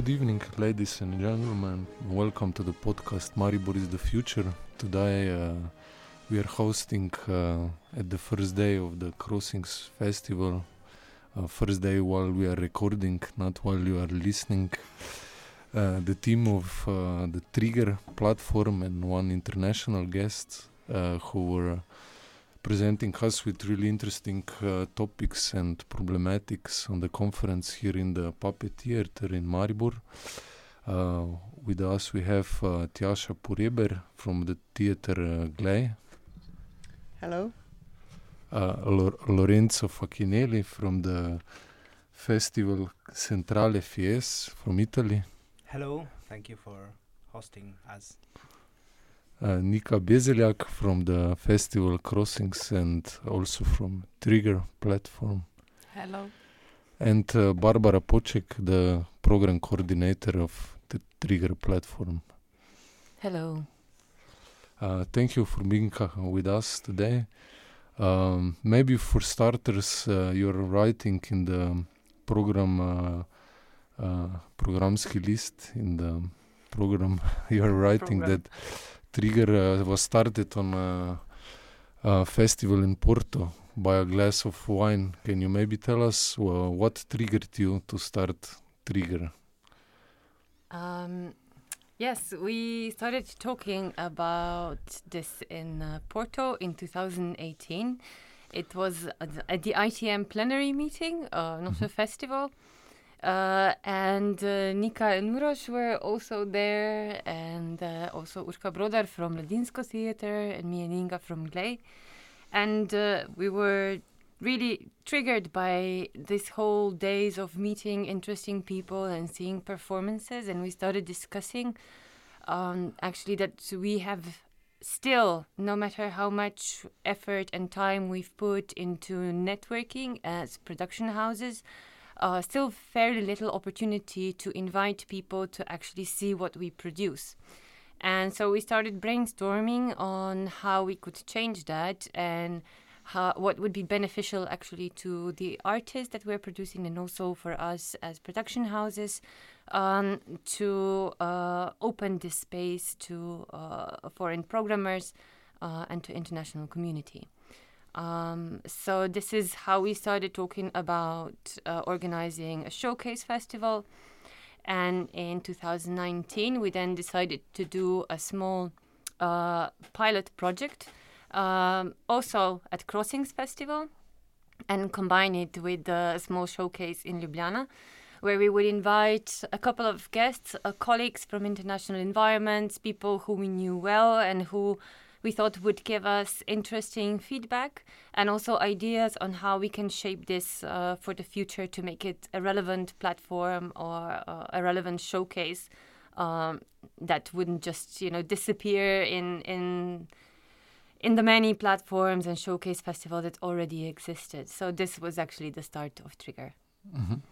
good evening, ladies and gentlemen. Welcome to the podcast Maribor is the Future. Today uh, we are hosting uh, at the first day of the Crossings Festival. Uh, first day while we are recording, not while you are listening. Uh, the team of uh, the Trigger platform and one international guest uh, who were presenting us with really interesting uh, topics and problematics on the conference here in the Puppet Theater in Maribor. Uh, with us, we have uh, Tjaša Pureber from the theater uh, Glej, Hello. uh, Lor- Lorenzo Facchinelli from the festival Centrale Fies from Italy, Hello, thank you for hosting us. Uh, Nika Bezeljak from the festival Crossings and also from Trigger platform. Hello. and uh, Barbara Poček, the program coordinator of the Trigger platform. Hello. Uh, thank you for being uh, with us today. Um, maybe for starters, uh, you're writing in the program uh, uh, programski list in the program. you're writing Program. that Trigger uh, was started on a, a festival in Porto by a glass of wine. Can you maybe tell us uh, what triggered you to start Trigger? Um, yes, we started talking about this in uh, Porto in 2018. It was at the- IETM plenary meeting, uh, not a festival. Uh, and uh, Nika and Uroš were also there, and uh, also Urška Brodar from Mladinsko Theatre, and me and Inga from Glej. And we were really triggered by this whole days of meeting interesting people and seeing performances and we started discussing um, actually that we have still no matter how much effort and time we've put into networking as production houses uh, still fairly little opportunity to invite people to actually see what we produce and so we started brainstorming on how we could change that and how, what would be beneficial actually to the artists that we're producing and also for us as production houses um, to uh, open this space to uh, foreign programmers uh, and to international community. Um, so this is how we started talking about uh, organizing a showcase festival. And in 2019, we then decided to do a small uh, pilot project um, also at Crossings Festival and combine it with a small showcase in Ljubljana where we would invite a couple of guests, uh, colleagues from international environments, people who we knew well and who we thought would give us interesting feedback and also ideas on how we can shape this uh, for the future to make it a relevant platform or uh, a relevant showcase um, that wouldn't just you know disappear in in in the many platforms and showcase festival that already existed. So this was actually the start of Trigger. Mhm.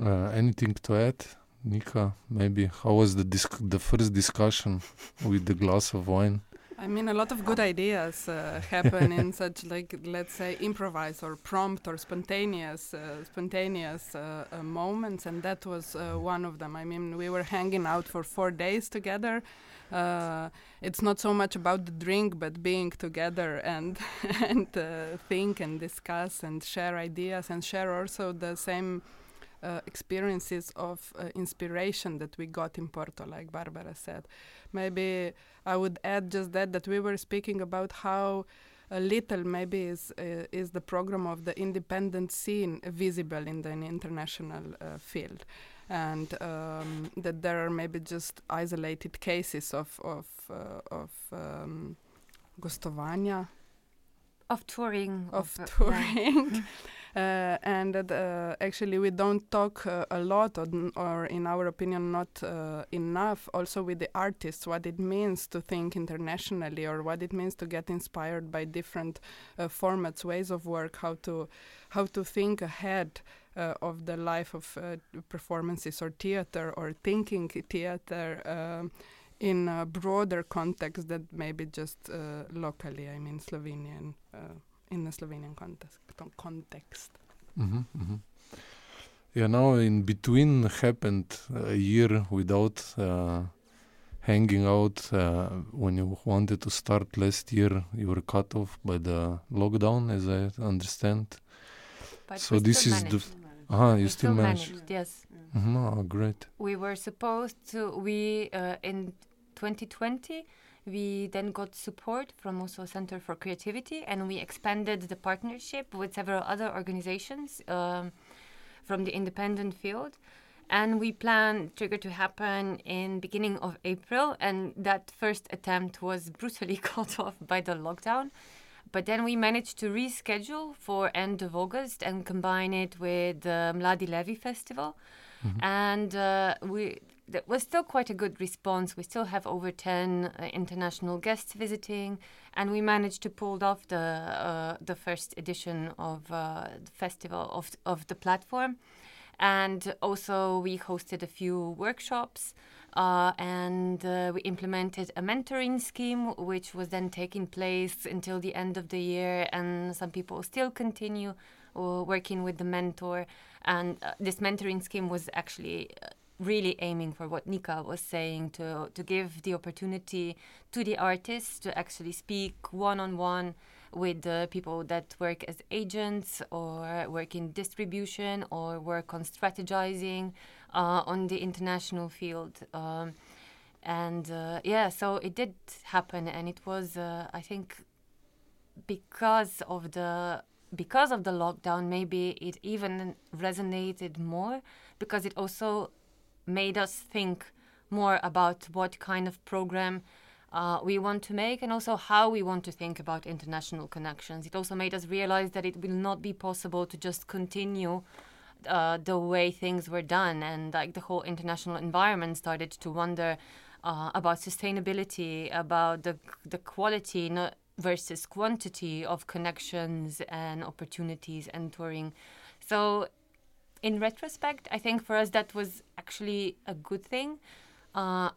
Uh, anything to add, Nika? Maybe how was the disc- the first discussion with the glass of wine? I mean, a lot of good ideas uh, happen in such, like, let's say, improvise or prompt or spontaneous, uh, spontaneous uh, uh, moments, and that was uh, one of them. I mean, we were hanging out for four days together. Uh, it's not so much about the drink, but being together and and think and discuss and share ideas and share also the same. Uh, experiences of uh, inspiration that we got in Porto, like Barbara said. Maybe I would add just that that we were speaking about how a little maybe is uh, is the program of the independent scene visible in the international uh, field, and um, that there are maybe just isolated cases of of uh, of um, gostovania Of touring. of uh, yeah. touring. Uh, and uh, actually we don't talk uh, a lot, or, or in our opinion, not uh, enough. Also with the artists, what it means to think internationally, or what it means to get inspired by different uh, formats, ways of work, how to how to think ahead uh, of the life of uh, performances or theater, or thinking theater. Um, in a broader context than maybe just uh, locally, I mean Slovenian, uh, in the Slovenian context. context. Mhm, mhm. yeah, now in between happened a year without uh, hanging out. Uh, when you wanted to start last year, you were cut off by the lockdown, as I understand. But So this still is the managed. Ah, you We still managed. managed, yes. Mhm, oh, great. We were supposed to, we, uh, in 2020, we then got support from also Center for Creativity and we expanded the partnership with several other organizations um, from the independent field. And we plan Trigger to happen in beginning of April and that first attempt was brutally cut off by the lockdown. But then we managed to reschedule for end of August and combine it with the Mladi Levi Festival and uh, we there was still quite a good response. We still have over ten uh, international guests visiting, and we managed to pull off the uh, the first edition of uh, the festival of of the platform, and also we hosted a few workshops. Uh, and uh, we implemented a mentoring scheme, which was then taking place until the end of the year. And some people still continue uh, working with the mentor. And this mentoring scheme was actually really aiming for what Nika was saying to to give the opportunity to the artists to actually speak one on one with the people that work as agents or work in distribution or work on strategizing uh, on the international field. Um, and uh, yeah, so it did happen, and it was, uh, I think, because of the because of the lockdown, maybe it even resonated more because it also made us think more about what kind of program uh, we want to make and also how we want to think about international connections. It also made us realize that it will not be possible to just continue uh, the way things were done, and like the whole international environment started to wonder uh, about sustainability, about the the quality no, versus quantity of connections and opportunities and touring. So in retrospect, I think for us that was actually a good thing uh,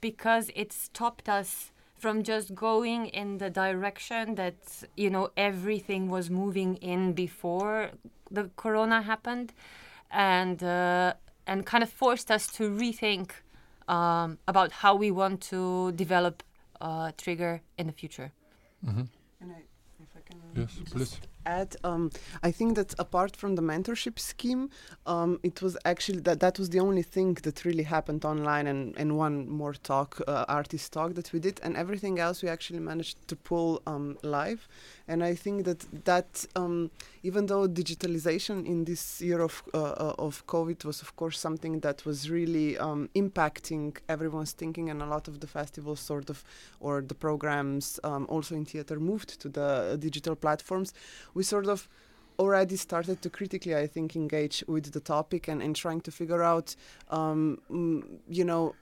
because it stopped us from just going in the direction that you know everything was moving in before the corona happened, and uh, and kind of forced us to rethink um, about how we want to develop uh, Trigger in the future. hmm And I, if I can Yes, just please. Add, um, I think that apart from the mentorship scheme, um, it was actually that that was the only thing that really happened online, and, and one more talk, uh, artist talk that we did, and everything else we actually managed to pull um, live. And I think that that um, even though digitalization in this year of uh, uh, of COVID was of course something that was really um, impacting everyone's thinking, and a lot of the festivals sort of or the programs um, also in theater moved to the uh, digital platforms, we sort of already started to critically, I think, engage with the topic and, and trying to figure out, um, you know,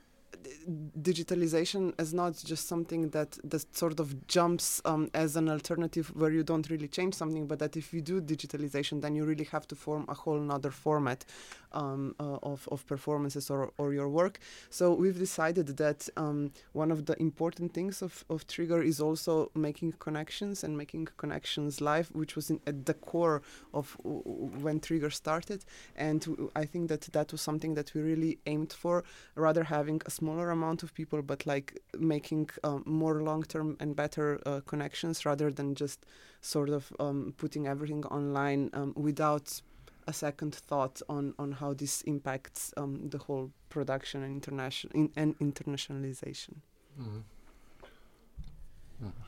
digitalization is not just something that that sort of jumps um, as an alternative where you don't really change something, but that if you do digitalization, then you really have to form a whole another format um, uh, of, of performances or, or your work. So we've decided that um, one of the important things of, of Trigger is also making connections and making connections live, which was in, at the core of when Trigger started. And I think that that was something that we really aimed for, rather having a smaller amount of people, but like making um, more long-term and better uh, connections rather than just sort of um, putting everything online um, without a second thought on, on how this impacts um, the whole production and international in, and internationalization. Mhm.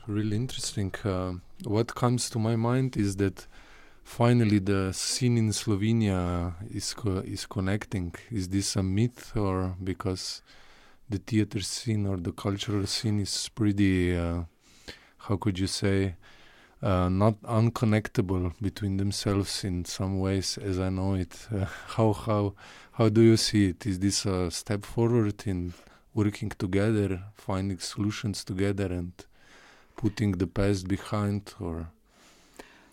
Really interesting. Uh, what comes to my mind is that finally the scene in Slovenia is co- is connecting. Is this a myth or because the theater scene or the cultural scene is pretty, uh, how could you say, uh, not unconnectable between themselves in some ways, as I know it. Uh, how how how do you see it? Is this a step forward in working together, finding solutions together, and putting the past behind, or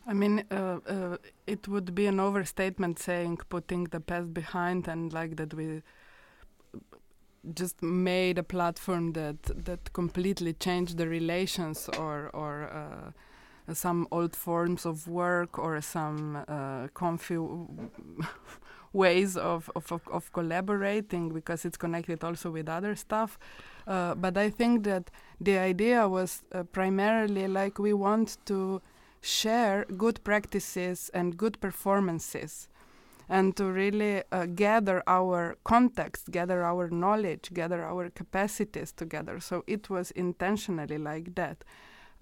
I mean, uh, uh, it would be an overstatement saying putting the past behind and like that we just made a platform that that completely changed the relations or or uh, some old forms of work or some uh, comfy ways of, of, of, of collaborating because it's connected also with other stuff. Uh, but I think that the idea was uh, primarily like we want to share good practices and good performances and to really uh, gather our context, gather our knowledge, gather our capacities together. So it was intentionally like that.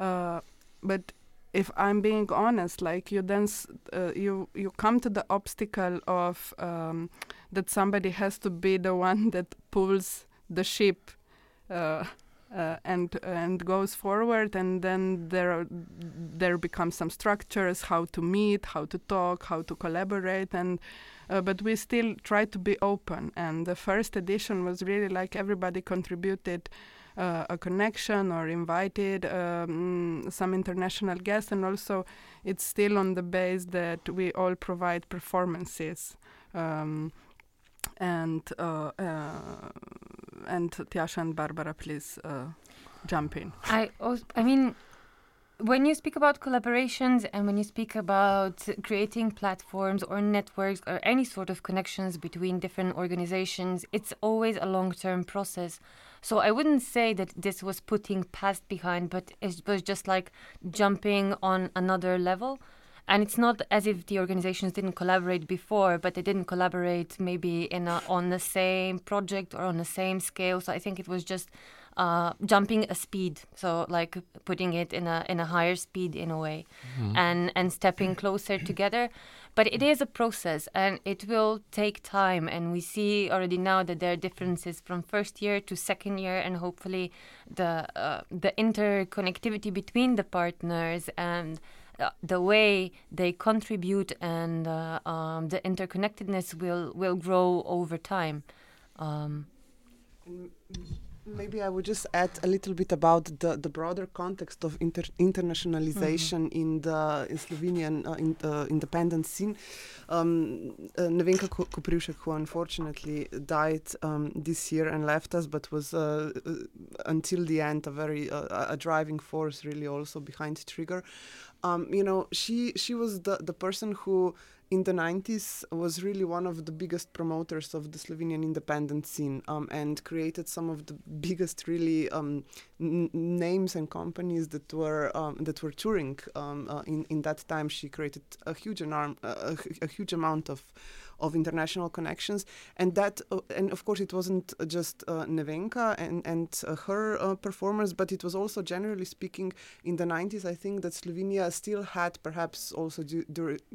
Uh, but if I'm being honest, like you then uh, you you come to the obstacle of um, that somebody has to be the one that pulls the ship. Uh, uh, and and goes forward, and then there are, there become some structures how to meet, how to talk, how to collaborate, and uh, but we still try to be open. And the first edition was really like everybody contributed uh, a connection or invited um, some international guests, and also it's still on the base that we all provide performances. Um, and uh, uh, and Tjaša and Barbara, please uh, jump in. I I mean, when you speak about collaborations and when you speak about creating platforms or networks or any sort of connections between different organizations, it's always a long-term process. So I wouldn't say that this was putting past behind, but it was just like jumping on another level. And it's not as if the organizations didn't collaborate before, but they didn't collaborate maybe in a, on the same project or on the same scale. So I think it was just uh, jumping a speed, so like putting it in a in a higher speed in a way, and and stepping closer together. But it is a process, and it will take time. And we see already now that there are differences from first year to second year, and hopefully the uh, the interconnectivity between the partners and uh, the way they contribute and uh, um, the interconnectedness will will grow over time. Um, Maybe I would just add a little bit about the, the broader context of inter- internationalization in the in Slovenian uh, in, uh, independent scene. Um, uh, Nevenka Koprivšek, who unfortunately died um, this year and left us, but was uh, uh, until the end a very uh, a driving force, really also behind Trigger. Um, you know, she she was the the person who in the 90s was really one of the biggest promoters of the Slovenian independent scene um, and created some of the biggest really um, n- names and companies that were um, that were touring um, uh, in in that time. She created a huge alarm, uh, a, a huge amount of of international connections. And that, uh, and of course, it wasn't uh, just uh, Nevenka and and her performers, but it was also generally speaking in the 90s. I think that Slovenia still had, perhaps also due,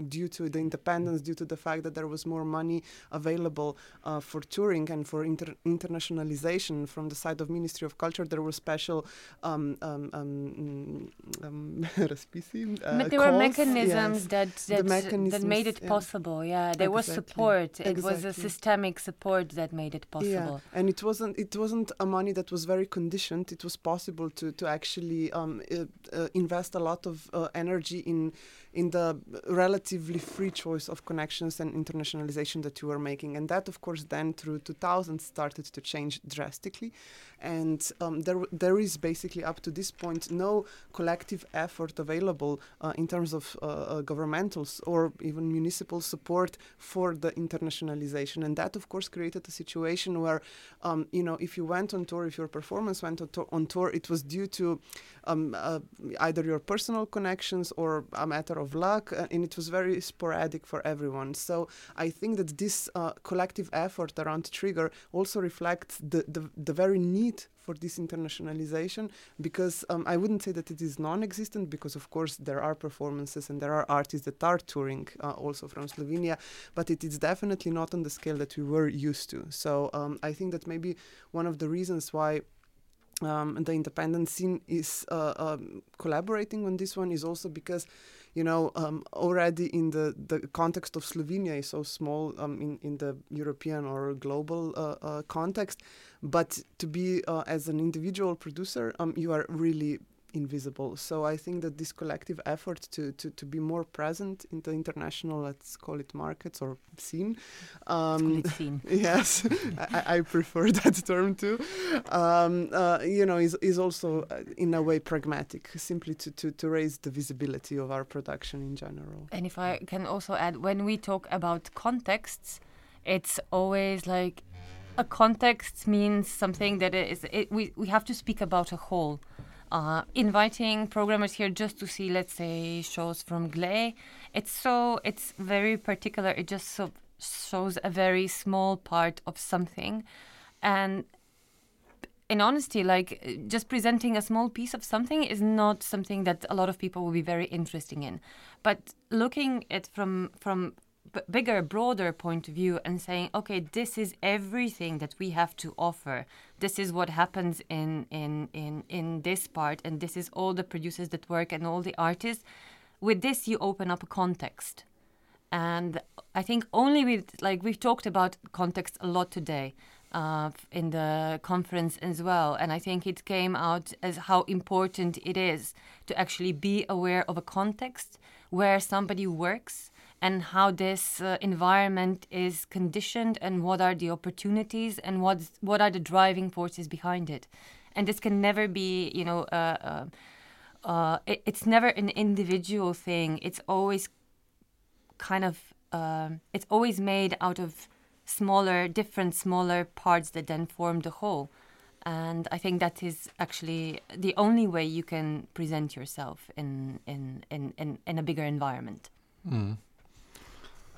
due, to the independence, due to the fact that there was more money available for touring and for inter- internationalization from the side of Ministry of Culture. There were special um, um, um, mm, um but there calls. were mechanisms yes. that that, the mechanisms, that made it yeah. possible. Yeah, there was support support. It was a systemic support that made it possible. Yeah, and it wasn't it wasn't a money that was very conditioned. It was possible to to actually um, uh, uh, invest a lot of uh, energy in in the relatively free choice of connections and internationalization that you were making, and that of course then through 2000 started to change drastically, and um, there there is basically up to this point no collective effort available uh, in terms of uh, uh, governmental or even municipal support for the internationalization, and that of course created a situation where um, you know if you went on tour, if your performance went on, tour, on tour, it was due to um, uh, either your personal connections or a matter of luck, uh, and it was very sporadic for everyone. So I think that this uh, collective effort around Trigger also reflects the, the, the very need for this internationalization because um, I wouldn't say that it is non-existent because of course there are performances and there are artists that are touring uh, also from Slovenia but it is definitely not on the scale that we were used to. So um, I think that maybe one of the reasons why um, the independent scene is uh, um, collaborating on this one is also because you know um, already in the, the context of Slovenia is so small um, in, in the European or global uh, uh, context. But to be uh, as an individual producer um, you are really invisible so i think that this collective effort to, to, to be more present in the international let's call it markets or scene um, Let's call it scene. yes I, I prefer that term too um, uh, you know is, is also uh, in a way pragmatic simply to, to, to raise the visibility of our production in general And if I can also add, when we talk about contexts, it's always like a context means something that is it, we we have to speak about a whole. Uh, inviting programmers here just to see, let's say, shows from Glej, it's so it's very particular. It just so shows a very small part of something, and in honesty, like just presenting a small piece of something is not something that a lot of people will be very interesting in. But looking at from from b- bigger, broader point of view and saying, okay, this is everything that we have to offer. This is what happens in in in in this part, and this is all the producers that work and all the artists. With this, you open up a context, and I think only with like we've talked about context a lot today. Uh, in the conference as well, and I think it came out as how important it is to actually be aware of a context where somebody works and how this uh, environment is conditioned and what are the opportunities and what what are the driving forces behind it and this can never be you know uh, uh, uh, it, it's never an individual thing it's always kind of um, it's always made out of smaller different smaller parts that then form the whole and I think that is actually the only way you can present yourself in in in, in, in a bigger environment. Mm.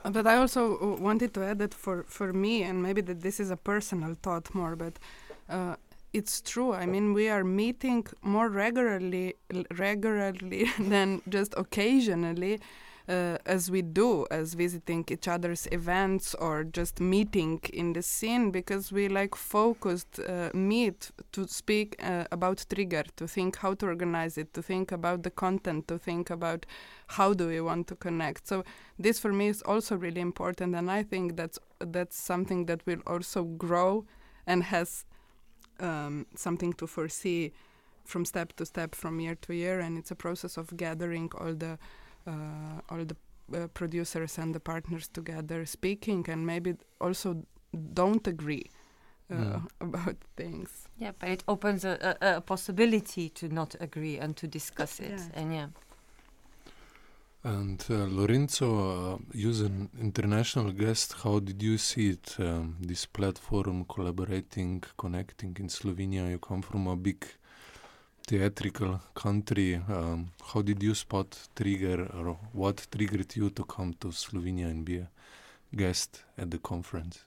But I also wanted to add that for, for me, and maybe that this is a personal thought more, but uh, it's true. I mean, we are meeting more regularly, regularly than just occasionally, uh, as we do, as visiting each other's events or just meeting in the scene, because we like focused uh, meet to speak uh, about trigger, to think how to organize it, to think about the content, to think about how do we want to connect. So this for me is also really important and i think that's that's something that will also grow and has um, something to foresee from step to step from year to year and it's a process of gathering all the all the uh, producers and the partners together speaking and maybe also don't agree uh, Mm. about things Yeah, but it opens a, a, a possibility to not agree and to discuss it. Yes. And yeah, And uh, Lorenzo, uh, you as an international guest, how did you see it? Um, this platform, collaborating, connecting in Slovenia. You come from a big theatrical country. Um, how did you spot trigger, or what triggered you to come to Slovenia and be a guest at the conference?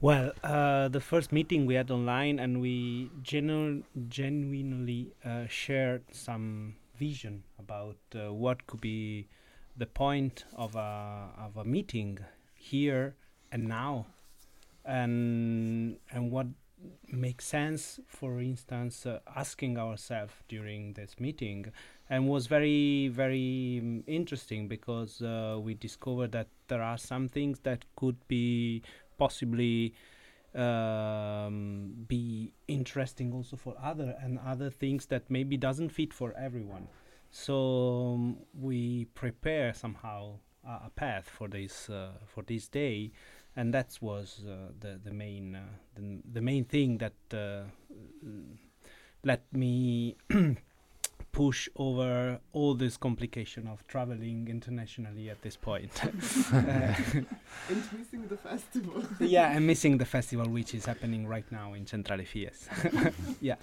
Well, uh, the first meeting we had online, and we genu- genuinely uh, shared some vision about uh, what could be the point of a of a meeting here and now, and and what makes sense. For instance, uh, asking ourselves during this meeting, and was very very um, interesting because uh, we discovered that there are some things that could be possibly um, be interesting also for other and other things that maybe doesn't fit for everyone so um, we prepare somehow a, a path for this uh, for this day and that was uh, the the main uh, the, the main thing that uh, let me push over all this complication of traveling internationally at this point Uh, and missing the festival. yeah, I'm missing the festival which is happening right now in Centrale Fies. yeah.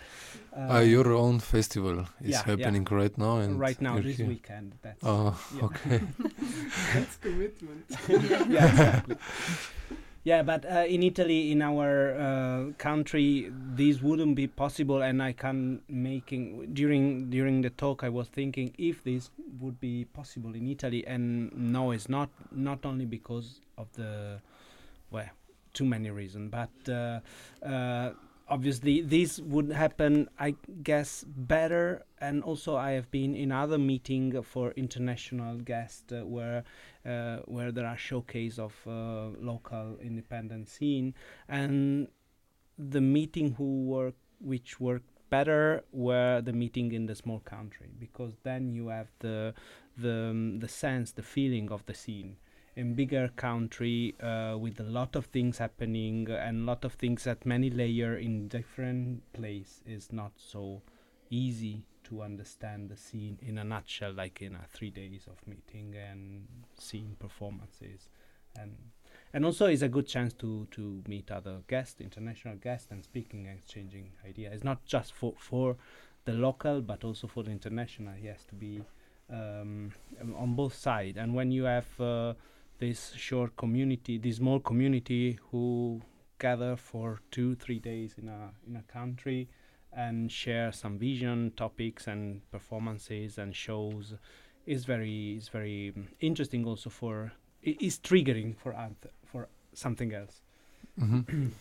Uh, your own festival is yeah, yeah. happening right now, and right now this here. weekend. That's Oh, yeah. okay. That's commitment. yeah, exactly. Yeah, but uh, in Italy, in our uh, country, this wouldn't be possible, and I can making during during the talk, I was thinking if this would be possible in Italy, and no, it's not. Not only because of the well, too many reasons, but uh, uh, obviously this would happen, I guess, better. And also, I have been in other meeting for international guests uh, where uh, where there are showcase of uh, local independent scene, and the meeting who work which work better were the meeting in the small country because then you have the the um, the sense, the feeling of the scene in bigger country uh, with a lot of things happening and a lot of things at many layer in different place is not so easy to understand the scene in a nutshell like in a three days of meeting and seeing performances and and also it's a good chance to to meet other guests, international guests, and speaking and exchanging ideas. It's not just for for the local, but also for the international. He has to be um, on both sides. And when you have uh, this short community, this small community who gather for two, three days in a in a country and share some vision, topics, and performances and shows, is very is very interesting. Also for is triggering for for something else. Mhm.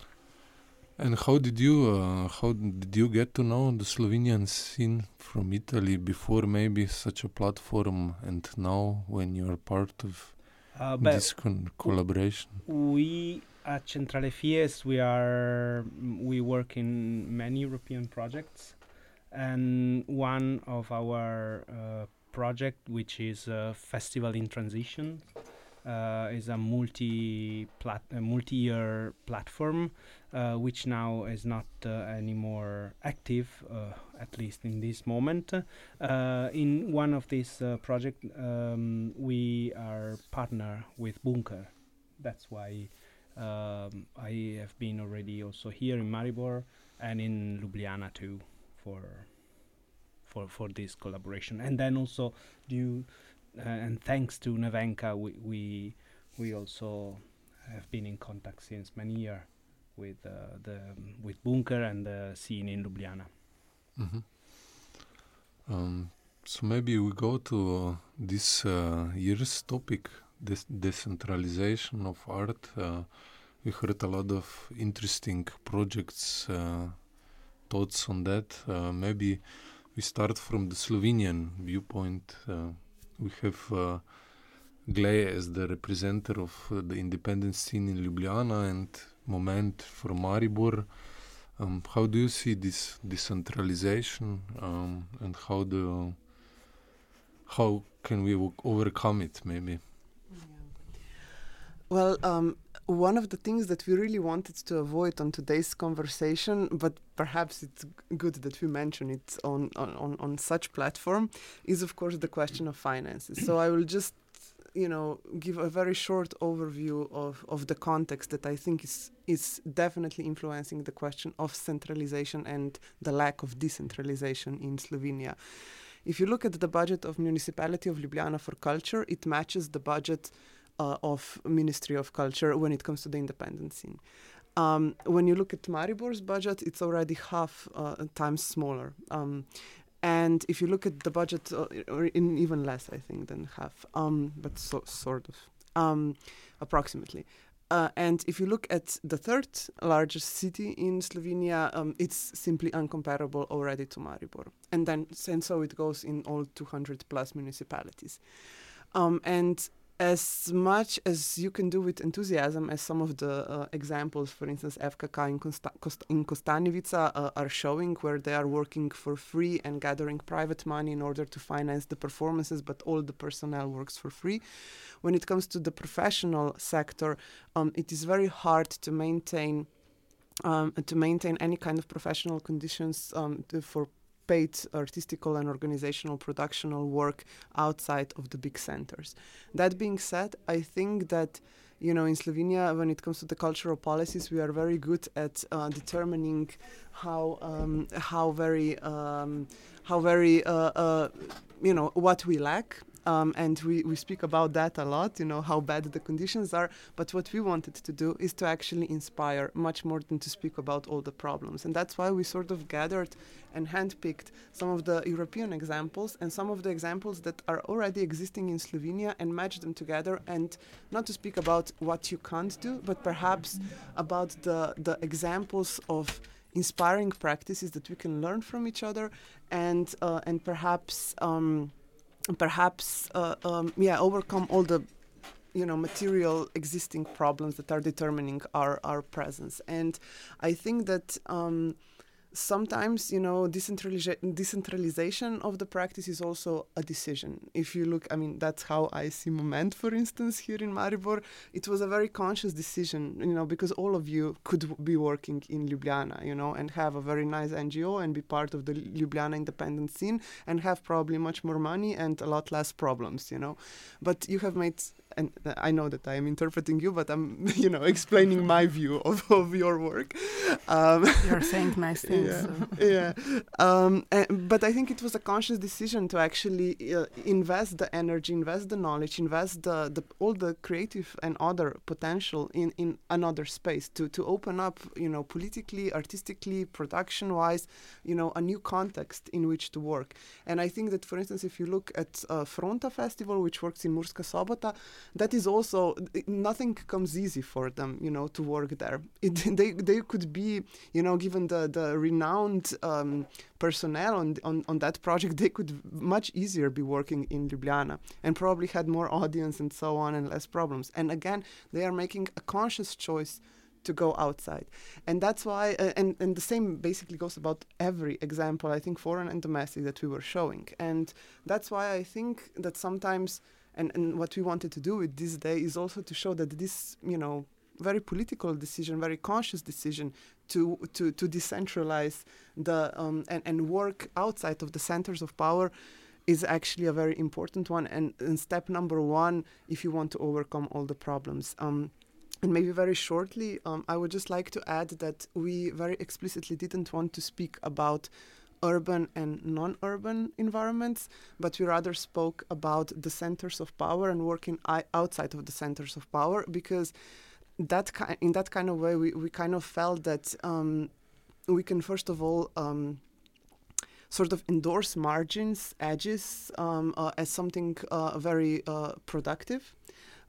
and how did you uh, how did you get to know the Slovenian scene from Italy before maybe such a platform and now when you are part of Uh, but this con- collaboration? we at Centrale Fies we are mm, we work in many European projects, and one of our uh, project which is a festival in transition uh, is a multi plat multi-year platform uh, which now is not uh, anymore active uh, at least in this moment. Uh, in one of these uh, um, we are partner with bunker. That's why um, I have been already also here in Maribor and in Ljubljana too for for for this collaboration. And then also due and thanks to Nevenka we, we we also have been in contact since many years with uh, the with Bunker and the scene in Ljubljana. Mhm. Um, so maybe we go to uh, this uh, year's topic, this decentralization of art. Uh, we heard a lot of interesting projects, uh, thoughts on that. Uh, maybe we start from the Slovenian viewpoint. We have uh, Glej as the representative of uh, the independent scene in Ljubljana and Moment from Maribor. Um, how do you see this decentralization um, and how do how can we overcome it maybe Well, um, one of the things that we really wanted to avoid on today's conversation, but perhaps it's good that we mention it on, on, on, such platform, is of course the question of finances. so I will just, you know, give a very short overview of, of the context that I think is is definitely influencing the question of centralization and the lack of decentralization in Slovenia. If you look at the budget of municipality of Ljubljana for culture, it matches the budget uh, of Ministry of Culture when it comes to the independent scene. Um, when you look at Maribor's budget, it's already half uh, times smaller. Um, and if you look at the budget, uh, or in even less, I think, than half, um, but so, sort of, um, approximately. Uh, and if you look at the third largest city in Slovenia, um, it's simply uncomparable already to Maribor. And then, and so it goes in all 200 plus municipalities. Um, and as much as you can do with enthusiasm, as some of the uh, examples, for instance, FKK in, Kost- in Kostanjevica uh, are showing, where they are working for free and gathering private money in order to finance the performances, but all the personnel works for free. When it comes to the professional sector, um, it is very hard to maintain. Um, to maintain any kind of professional conditions um, to, for paid artistical and organizational productional work outside of the big centers. That being said, I think that you know in Slovenia, when it comes to the cultural policies, we are very good at uh, determining how um, how very um, how very uh, uh, you know what we lack. Um, and we, we speak about that a lot, you know, how bad the conditions are. But what we wanted to do is to actually inspire much more than to speak about all the problems. And that's why we sort of gathered and handpicked some of the European examples and some of the examples that are already existing in Slovenia and matched them together. And not to speak about what you can't do, but perhaps about the, the examples of inspiring practices that we can learn from each other and, uh, and perhaps. Um, perhaps uh, um, yeah overcome all the you know material existing problems that are determining our our presence. And i think that um, sometimes you know decentraliza- decentralization of the practice is also a decision. If you look i mean that's how i see moment for instance here in maribor. It was a very conscious decision you know because all of you could be working in ljubljana you know and have a very nice ngo and be part of the ljubljana independent scene and have probably much more money and a lot less problems you know. But you have made and I know that I am interpreting you, but I'm, you know, explaining my view of, of your work. Um, You're saying nice things. Yeah, so. yeah. Um, and, but I think it was a conscious decision to actually uh, invest the energy, invest the knowledge, invest the, the all the creative and other potential in, in another space to, to open up, you know, politically, artistically, production-wise, you know, a new context in which to work. And I think that, for instance, if you look at uh, Fronta Festival, which works in Murska Sobota, that is also nothing comes easy for them, you know, to work there. It, they they could be, you know, given the the renowned um, personnel on, on on that project, they could much easier be working in Ljubljana and probably had more audience and so on and less problems. And again, they are making a conscious choice to go outside and that's why uh, and and the same basically goes about every example i think foreign and domestic that we were showing and that's why i think that sometimes and, and what we wanted to do with this day is also to show that this, you know, very political decision, very conscious decision to to to decentralize the um, and and work outside of the centers of power is actually a very important one and, and step number one if you want to overcome all the problems. Um, and maybe very shortly, um, I would just like to add that we very explicitly didn't want to speak about urban and non-urban environments, but we rather spoke about the centers of power and working outside of the centers of power because that ki- in that kind of way we, we kind of felt that um, we can first of all um, sort of endorse margins, edges um, uh, as something uh, very uh, productive,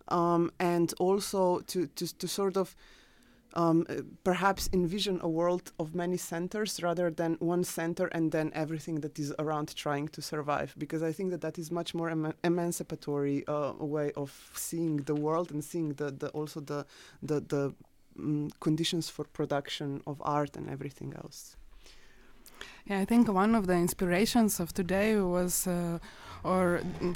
um, and also to, to, to sort of um, uh, perhaps envision a world of many centers rather than one center and then everything that is around trying to survive. Because I think that that is much more em- emancipatory uh, way of seeing the world and seeing the, the also the the, the um, conditions for production of art and everything else. Yeah, I think one of the inspirations of today was, uh, or mm,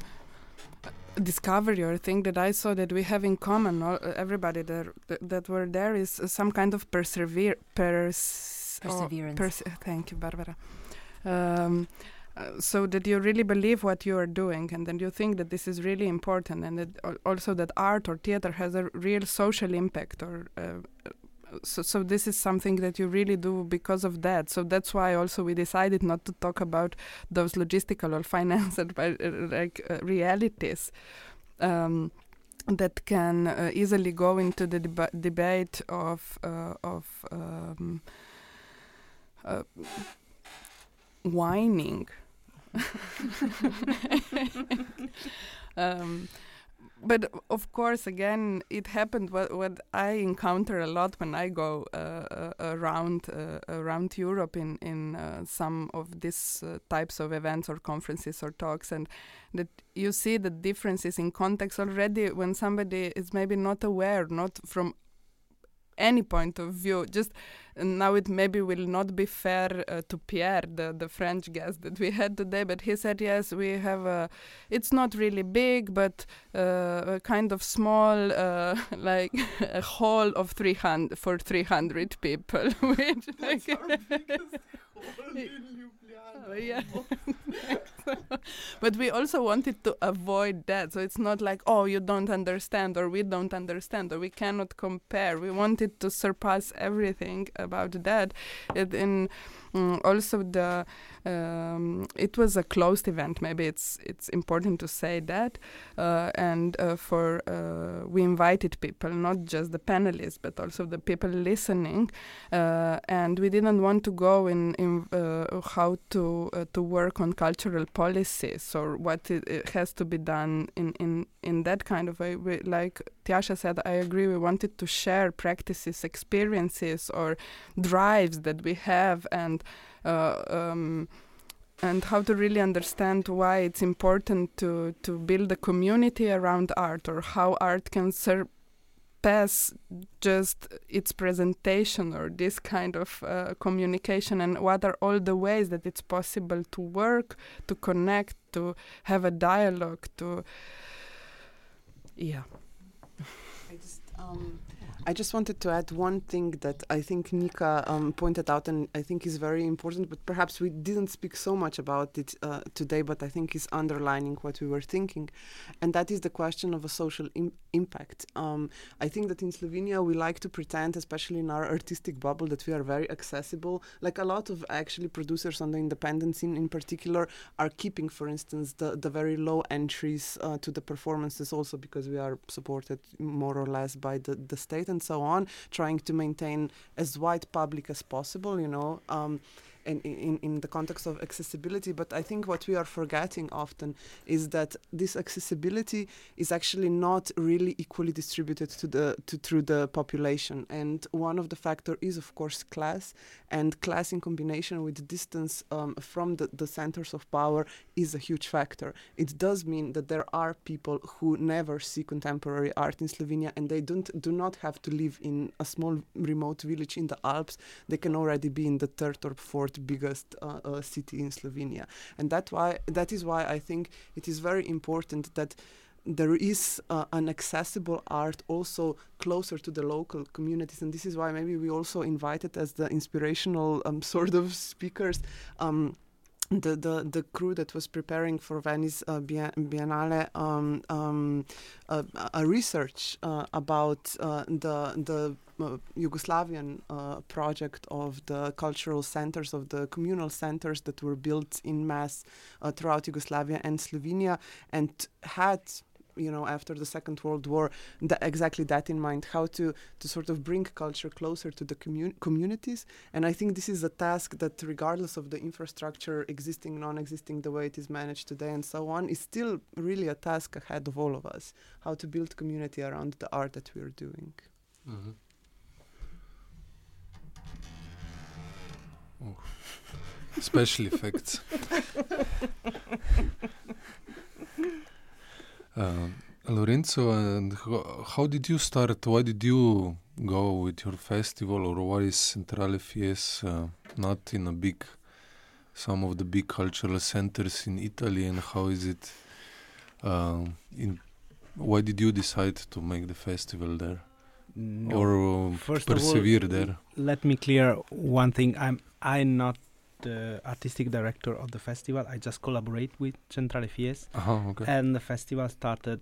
discovery or thing that I saw that we have in common, all, everybody that that were there, is some kind of persevere pers perseverance. Pers thank you, Barbara. Um, uh, so that you really believe what you are doing, and then you think that this is really important, and that also that art or theater has a real social impact or uh, so so this is something that you really do because of that. So that's why also we decided not to talk about those logistical or financial uh, like uh, realities um, that can uh, easily go into the deba debate of uh, of um, uh, whining. Um, but of course, again, it happened. What, what I encounter a lot when I go uh, uh, around uh, around Europe in in uh, some of these uh, types of events or conferences or talks, and that you see the differences in context already when somebody is maybe not aware, not from any point of view. Just now, it maybe will not be fair uh, to Pierre, the, the French guest that we had today, but he said, yes, we have a, it's not really big, but uh, a kind of small, uh, like a hall of 300 for 300 people. which, like, yeah. but we also wanted to avoid that. So it's not like, oh, you don't understand, or we don't understand, or we cannot compare. We wanted to surpass everything about that. It, in um, also the um, it was a closed event. Maybe it's it's important to say that. Uh, and uh, for uh, we invited people, not just the panelists, but also the people listening. Uh, and we didn't want to go in in uh, how to uh, to work on cultural policies or what it, it, has to be done in in in that kind of way. We, like Tjasa said, I agree. We wanted to share practices, experiences, or drives that we have, and um, and how to really understand why it's important to to build a community around art, or how art can surpass just its presentation or this kind of uh, communication, and what are all the ways that it's possible to work, to connect, to have a dialogue, to yeah. I just um, I just wanted to add one thing that I think Nika um, pointed out, and I think is very important, but perhaps we didn't speak so much about it uh, today, but I think is underlining what we were thinking, and that is the question of a social Im- impact. Um, I think that in Slovenia we like to pretend, especially in our artistic bubble, that we are very accessible. Like a lot of actually producers on the independent scene, in particular, are keeping, for instance, the the very low entries uh, to the performances, also because we are supported more or less by the the state and so on, trying to maintain as wide public as possible, you know. Um, in, in, in the context of accessibility, but I think what we are forgetting often is that this accessibility is actually not really equally distributed to the to through the population. And one of the factor is of course class, and class in combination with distance um, from the, the centers of power is a huge factor. It does mean that there are people who never see contemporary art in Slovenia, and they don't do not have to live in a small remote village in the Alps. They can already be in the third or fourth biggest uh, uh, city in Slovenia, and that why that is why I think it is very important that there is uh, an accessible art also closer to the local communities. And this is why maybe we also invited as the inspirational um, sort of speakers um, the, the the crew that was preparing for Venice uh, Biennale um, um, uh, a research uh, about uh, the the Yugoslavian uh, project of the cultural centers of the communal centers that were built in mass throughout Yugoslavia and Slovenia and had you know after the second world war th- exactly that in mind how to to sort of bring culture closer to the commun- communities and i think this is a task that regardless of the infrastructure existing non-existing the way it is managed today and so on is still really a task ahead of all of us how to build community around the art that we are doing mm-hmm. Oh. special effects Uh, Lorenzo, and how, how, did you start? Why did you go with your festival, or why is Centrale Fies uh, not in a big, some of the big cultural centers in Italy, and how is it? Uh, in why did you decide to make the festival there, no. or uh, First persevere all, there? Let me clear one thing. I'm I'm not the artistic director of the festival. I just collaborate with Centrale Fies, uh-huh, okay. and the festival started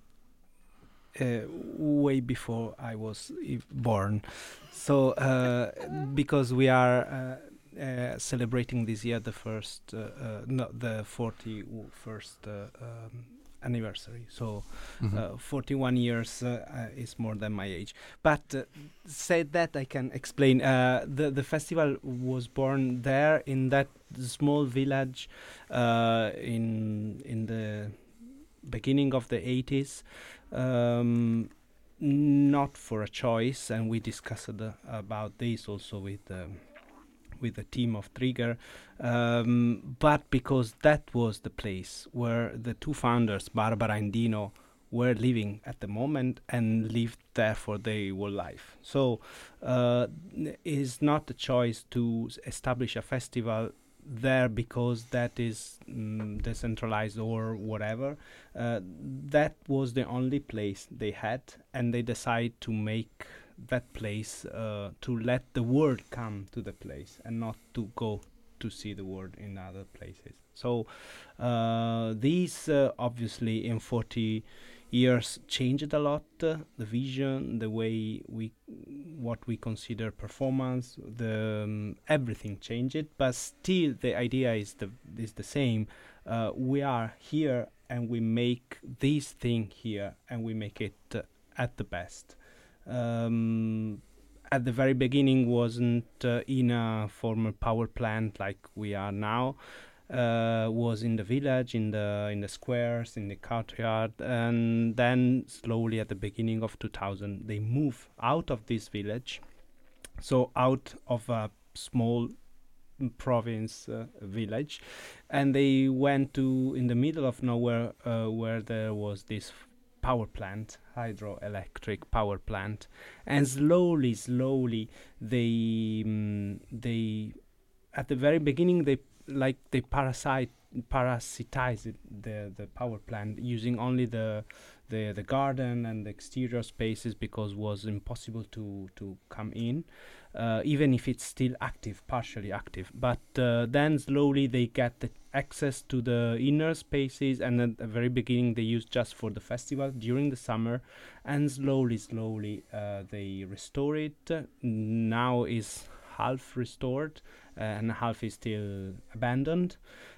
uh, way before I was born. So uh, because we are uh, uh celebrating this year the first, uh, uh, no, the forty first um, anniversary. So, mm-hmm. uh, 41 years uh, uh, is more than my age. But uh, said that, I can explain. Uh, the the festival was born there in that small village uh, in in the beginning of the 80s. Um, not for a choice, and we discussed about this also with. Um, with the team of Trigger, um, but because that was the place where the two founders, Barbara and Dino, were living at the moment and lived there for their whole life. So uh, it's not a choice to establish a festival there because that is mm, decentralized or whatever. Uh, that was the only place they had, and they decided to make that place uh, to let the world come to the place and not to go to see the world in other places. So uh, these uh, obviously in 40 years changed a lot uh, the vision the way we what we consider performance the um, everything changed but still the idea is the is the same uh, we are here and we make this thing here and we make it uh, at the best um, at the very beginning wasn't uh, in a former power plant like we are now. Uh, was in the village, in the in the squares, in the courtyard, and then slowly at the beginning of 2000 they move out of this village, so out of a small province uh, village, and they went to in the middle of nowhere uh, where there was this power plant, hydroelectric power plant, and slowly, slowly they um, they at the very beginning they like they parasite parasitize it, the the power plant using only the the the garden and the exterior spaces because was impossible to to come in uh, even if it's still active partially active. But uh, then slowly they get the access to the inner spaces and at the very beginning they use just for the festival during the summer. And slowly slowly uh, they restore it. Now is half restored and half is still abandoned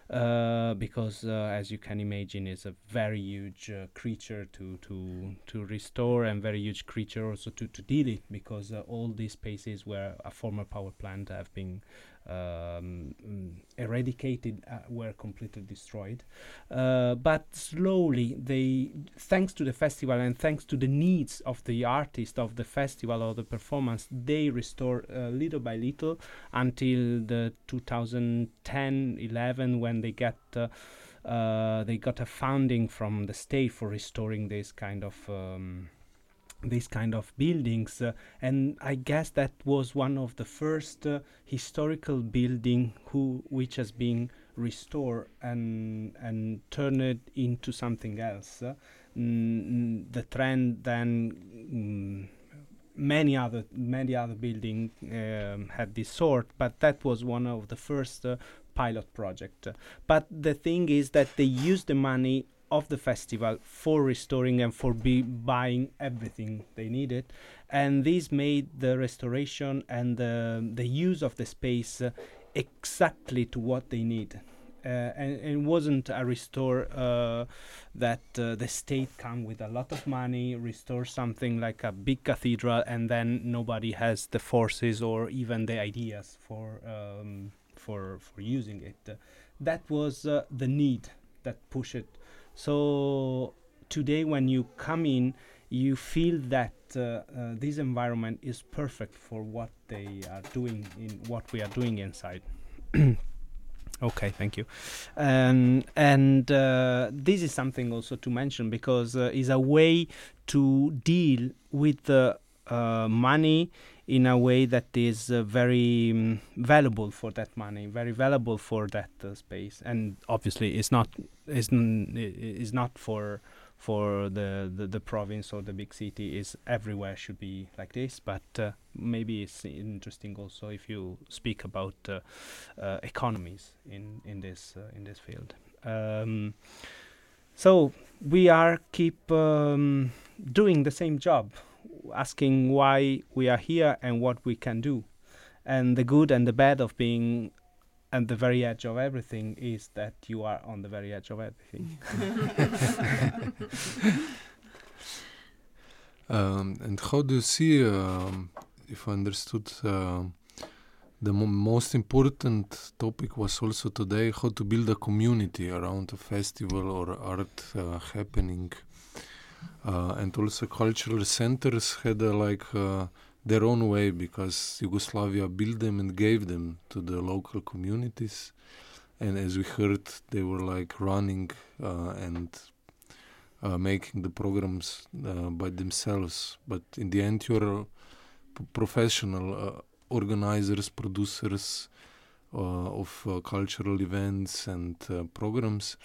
uh, because uh, as you can imagine it's a very huge uh, creature to to to restore and very huge creature also to to deal it because uh, all these spaces where a former power plant have been um, mm, eradicated uh, were completely destroyed. Uh, but slowly, they, thanks to the festival and thanks to the needs of the artist of the festival or the performance, they restore uh, little by little until the 2010-11 when they get. Uh, uh, they got a funding from the state for restoring this kind of um, these kind of buildings uh, and i guess that was one of the first uh, historical building who which has been restored and and turned into something else. Uh, mm, the trend then mm, many other many other building um, had this sort but that was one of the first uh, pilot project. But the thing is that they used the money of the festival for restoring and for be buying everything they needed. And this made the restoration and the, the use of the space uh, exactly to what they need. Uh, and, and, it wasn't a restore uh, that uh, the state come with a lot of money restore something like a big cathedral and then nobody has the forces or even the ideas for um, for for using it. That was uh, the need that pushed it so today, when you come in, you feel that uh, uh, this environment is perfect for what they are doing in what we are doing inside. okay, thank you. Um, and uh, this is something also to mention because uh, is a way to deal with the uh, money in a way that is uh, very um, valuable for that money, very valuable for that uh, space, and obviously it's not is is not for for the, the, the province or the big city. Is everywhere should be like this. But uh, maybe it's interesting also if you speak about uh, uh, economies in in this in this field. Um, so we are keep um, doing the same job asking why we are here and what we can do. And the good and the bad of being at the very edge of everything is that you are on the very edge of everything. um, and how do you see, um, if I understood, uh, the mo most important topic was also today how to build a community around a festival or art uh, happening and also cultural centers had uh, like uh, their own way because Yugoslavia built them and gave them to the local communities. And as we heard, they were like running uh, and uh, making the programs uh, by themselves. But in the end, you're professional organizers, producers of cultural events and programs.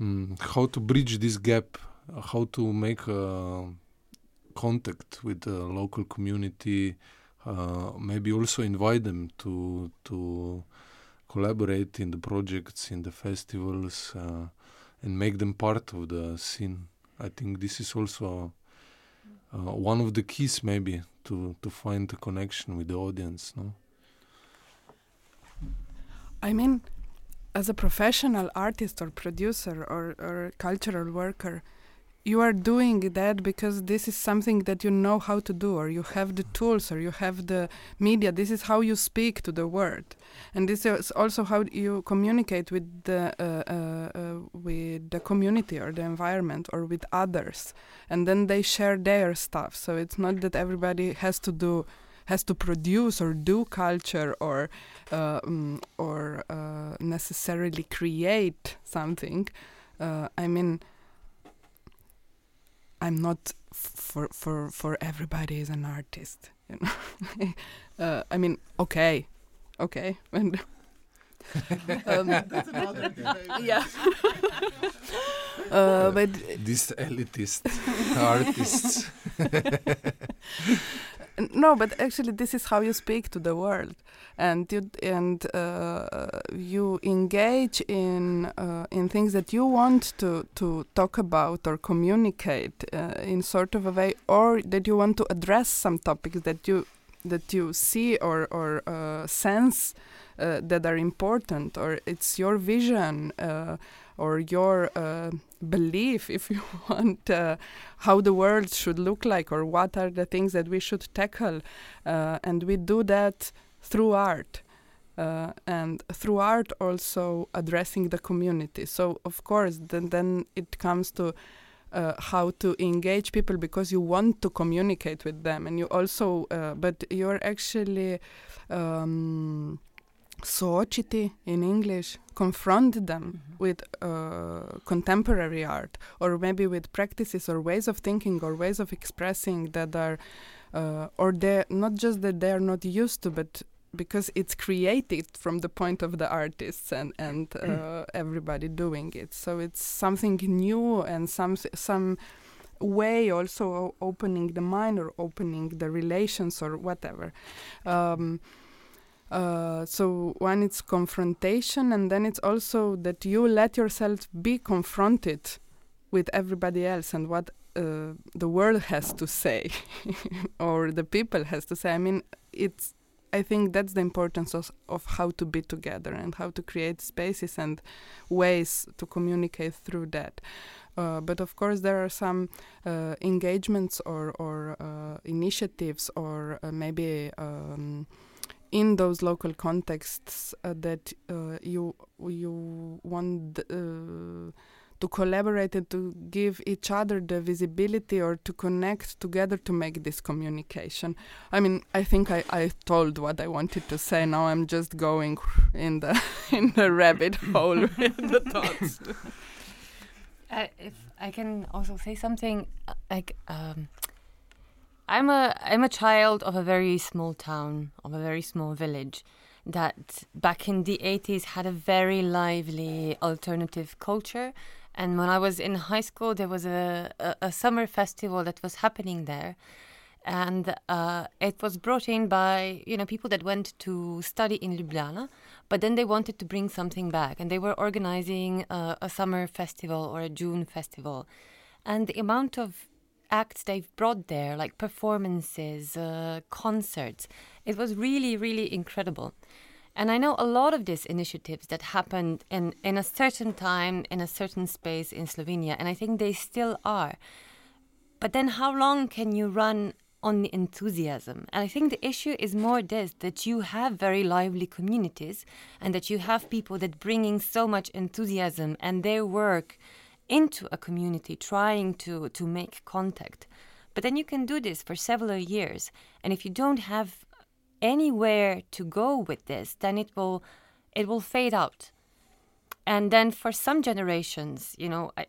Mm, how to bridge this gap how to make contact with the local community, uh, maybe also invite them to to collaborate in the projects, in the festivals, uh, and make them part of the scene. I think this is also uh, one of the keys, maybe, to to find a connection with the audience. No. I mean, as a professional artist or producer or, or cultural worker, you are doing that because this is something that you know how to do or you have the tools or you have the media. This is how you speak to the world. And this is also how you communicate with the uh, uh, uh, with the community or the environment or with others. And then they share their stuff. So it's not that everybody has to do has to produce or do culture or um, or uh, necessarily create something. Uh, i mean I'm not for for for everybody is an artist. You know, uh, I mean, okay, okay and um, yeah uh, but These elitist artists. No but actually this is how you speak to the world. And you and uh, you engage in uh, in things that you want to to talk about or communicate uh, in sort of a way or that you want to address some topics that you that you see or or uh, sense uh, that are important or it's your vision uh, or your uh, belief if you want uh, how the world should look like or what are the things that we should tackle uh, and we do that through art uh, and through art also addressing the community. So of course then then it comes to uh, how to engage people because you want to communicate with them and you also uh, but you're actually um, society in english confront them with uh, contemporary art or maybe with practices or ways of thinking or ways of expressing that are uh, or they're not just that they're not used to but because it's created from the point of the artists and and uh, everybody doing it. So it's something new and some some way also opening the mind or opening the relations or whatever. Um, uh, so one it's confrontation and then it's also that you let yourself be confronted with everybody else and what uh, the world has to say or the people has to say. I mean it's i think that's the importance of, of how to be together and how to create spaces and ways to communicate through that. Uh, but of course there are some uh, engagements or, or uh, initiatives or uh, maybe um, in those local contexts uh, that uh, you you want uh, to collaborate and to give each other the visibility or to connect together to make this communication. I mean, I think I, I told what I wanted to say. Now I'm just going in the in the rabbit hole with the thoughts. Uh, if I can also say something, uh, like um, I'm a I'm a child of a very small town, of a very small village, that back in the 80s had a very lively alternative culture. And when I was in high school, there was a, a, a summer festival that was happening there. And uh, it was brought in by you know people that went to study in Ljubljana, but then they wanted to bring something back, and they were organizing uh, a summer festival or a June festival, and the amount of acts they've brought there, like performances, uh, concerts, it was really really incredible. And I know a lot of these initiatives that happened in, in a certain time, in a certain space in Slovenia, and I think they still are. But then how long can you run on the enthusiasm? And I think the issue is more this that you have very lively communities and that you have people that bringing so much enthusiasm and their work into a community trying to to make contact. But then you can do this for several years. And if you don't have anywhere to go with this, then it will it will fade out. And then for some generations, you know, I,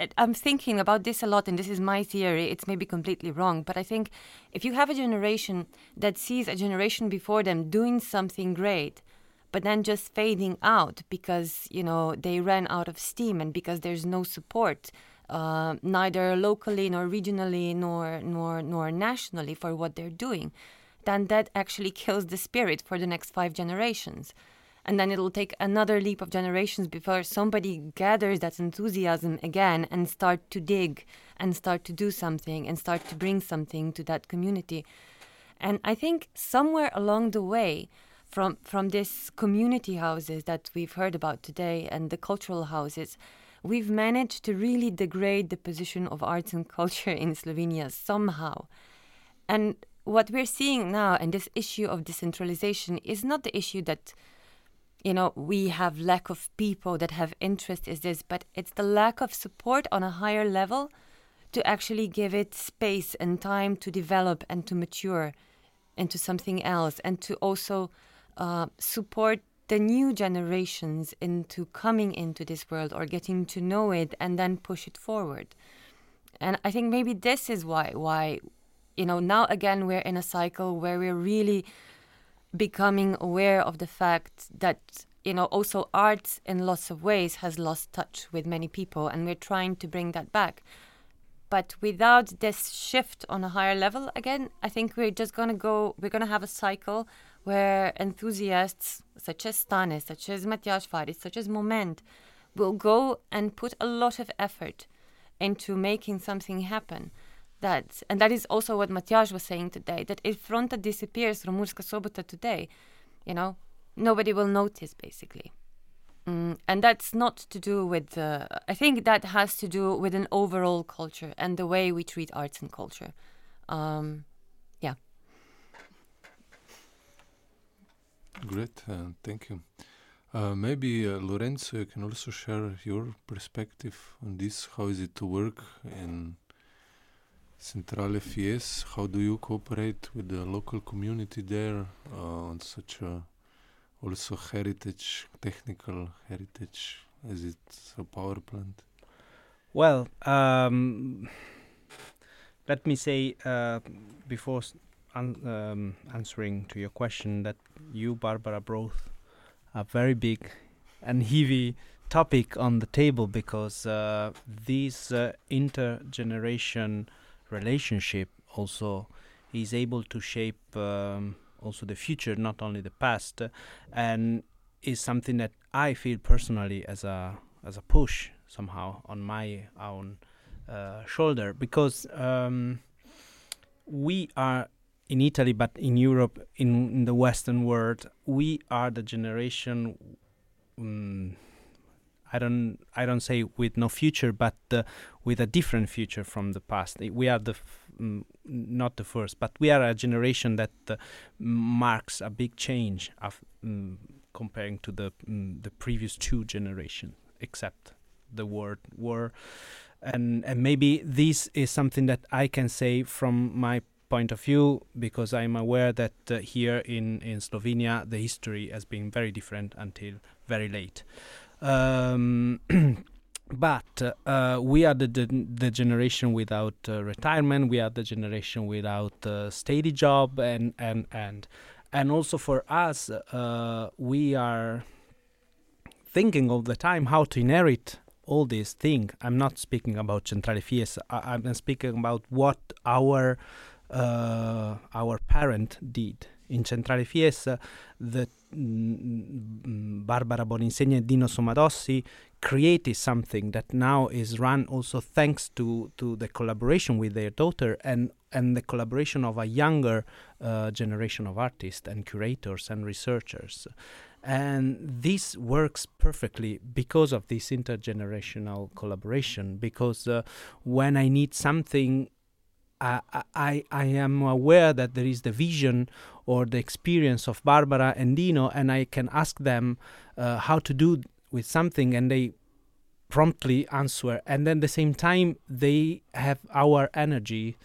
I- I'm thinking about this a lot, and this is my theory. It's maybe completely wrong, but I think if you have a generation that sees a generation before them doing something great, but then just fading out because you know they ran out of steam and because there's no support, uh, neither locally nor regionally nor nor nor nationally for what they're doing, then that actually kills the spirit for the next five generations. And then it'll take another leap of generations before somebody gathers that enthusiasm again and start to dig and start to do something and start to bring something to that community. And I think somewhere along the way, from from this community houses that we've heard about today and the cultural houses, we've managed to really degrade the position of arts and culture in Slovenia somehow. And what we're seeing now, and this issue of decentralization, is not the issue that you know we have lack of people that have interest is this but it's the lack of support on a higher level to actually give it space and time to develop and to mature into something else and to also uh, support the new generations into coming into this world or getting to know it and then push it forward. And i think maybe this is why why you know now again we're in a cycle where we're really becoming aware of the fact that you know also art in lots of ways has lost touch with many people and we're trying to bring that back. But without this shift on a higher level again i think we're just going to go we're going to have a cycle where enthusiasts such as Stane, such as Matjaž Farič, such as Moment will go and put a lot of effort into making something happen. That and that is also what Matias was saying today that if Fronta disappears from Murska Sobota today you know nobody will notice basically. Mm, and that's not to do with uh, I think that has to do with an overall culture and the way we treat arts and culture. Um, yeah great uh, thank you uh, maybe uh, Lorenzo, you can also share your perspective on this. How is it to work in Centrale Fies? How do you cooperate with the local community there uh, on such a also heritage, technical heritage, as it's a power plant? Well, um, let me say uh, before um, answering to your question that you, Barbara, both a very big and heavy topic on the table because uh, this uh, intergeneration relationship also is able to shape um, also the future, not only the past, and is something that I feel personally as a as a push somehow on my own uh, shoulder because um, we are in Italy, but in Europe, in, in the Western world, we are the generation. Um, I don't I don't say with no future, but uh, with a different future from the past. We are the mm, not the first, but we are a generation that uh, marks a big change of mm, comparing to the the previous two generations, except the word war, and and maybe this is something that I can say from my point of view because I'm aware that uh, here in, in Slovenia the history has been very different until very late. Um, but uh, we are the, the, the generation without uh, retirement. We are the generation without a steady job, and and and and also for us, uh, we are thinking all the time how to inherit all these things. I'm not speaking about Centrale Fies. I, I'm speaking about what our uh, our parent did. In Centrale Fies, uh, the mm, Barbara Boninsegna and Dino Sommadossi created something that now is run also thanks to, to the collaboration with their daughter and, and the collaboration of a younger uh, generation of artists and curators and researchers. And this works perfectly because of this intergenerational collaboration. Because uh, when I need something I, I, am aware that there is the vision or the experience of Barbara and Dino, and I can ask them uh, how to do with something, and they promptly answer. And then the same time, they have our energy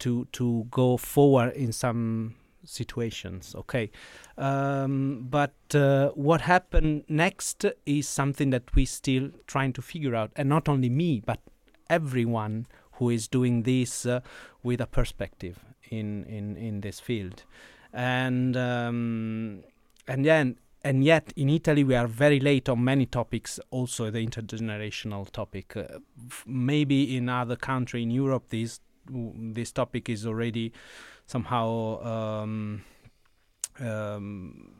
to to go forward in some situations. Okay, um, but uh, what happened next is something that we still trying to figure out, and not only me, but everyone who is doing this uh, with a perspective in, in, in this field. And um, and then and yet in Italy we are very late on many topics. Also the intergenerational topic. Uh, f- maybe in other country in Europe this this topic is already somehow um, um,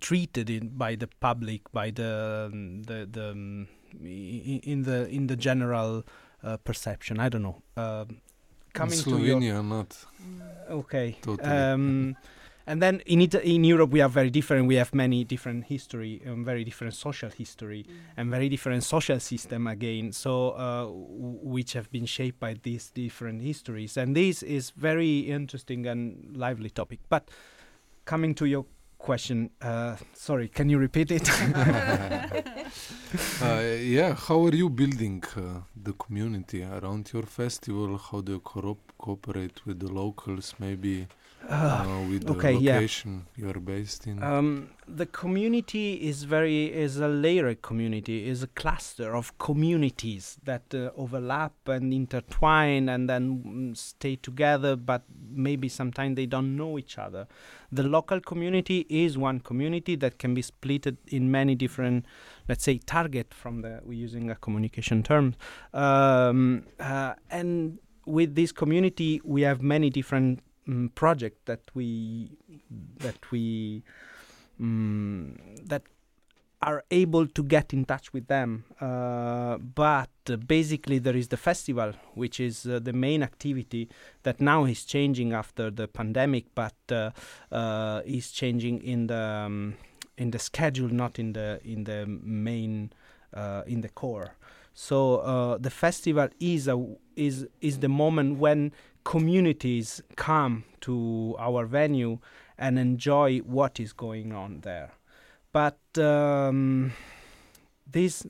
treated in, by the public, by the the, the um, in the in the general uh, perception. I don't know. Uh, coming in Slovenia, to your, not. Okay. Totally. Um, and then in it, in Europe we are very different. We have many different history, um, very different social history, mm. and very different social system again. So uh, w- which have been shaped by these different histories, and this is very interesting and lively topic. But coming to your question. Uh, sorry, can you repeat it? uh, yeah, how are you building uh, the community around your festival? How do you co- cooperate with the locals? Maybe uh, with okay, the yeah. you are based in? Um, the community is very is a layered community, is a cluster of communities that uh, overlap and intertwine and then mm, stay together, but maybe sometimes they don't know each other. The local community is one community that can be split in many different, let's say, target from the we're using a communication term, um, uh, and with this community we have many different um, projects that we that we um, that are able to get in touch with them. Uh, but uh, basically, there is the festival, which is uh, the main activity that now is changing after the pandemic, but uh, uh, is changing in the um, in the schedule, not in the in the main in the core. So the festival is a is is the moment when communities come to our venue and enjoy what is going on there. But um, this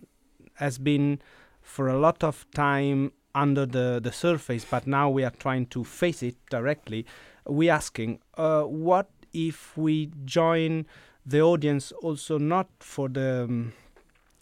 has been for a lot of time under the, the surface, but now we are trying to face it directly. We're asking, uh, what if we join the audience also not for the um,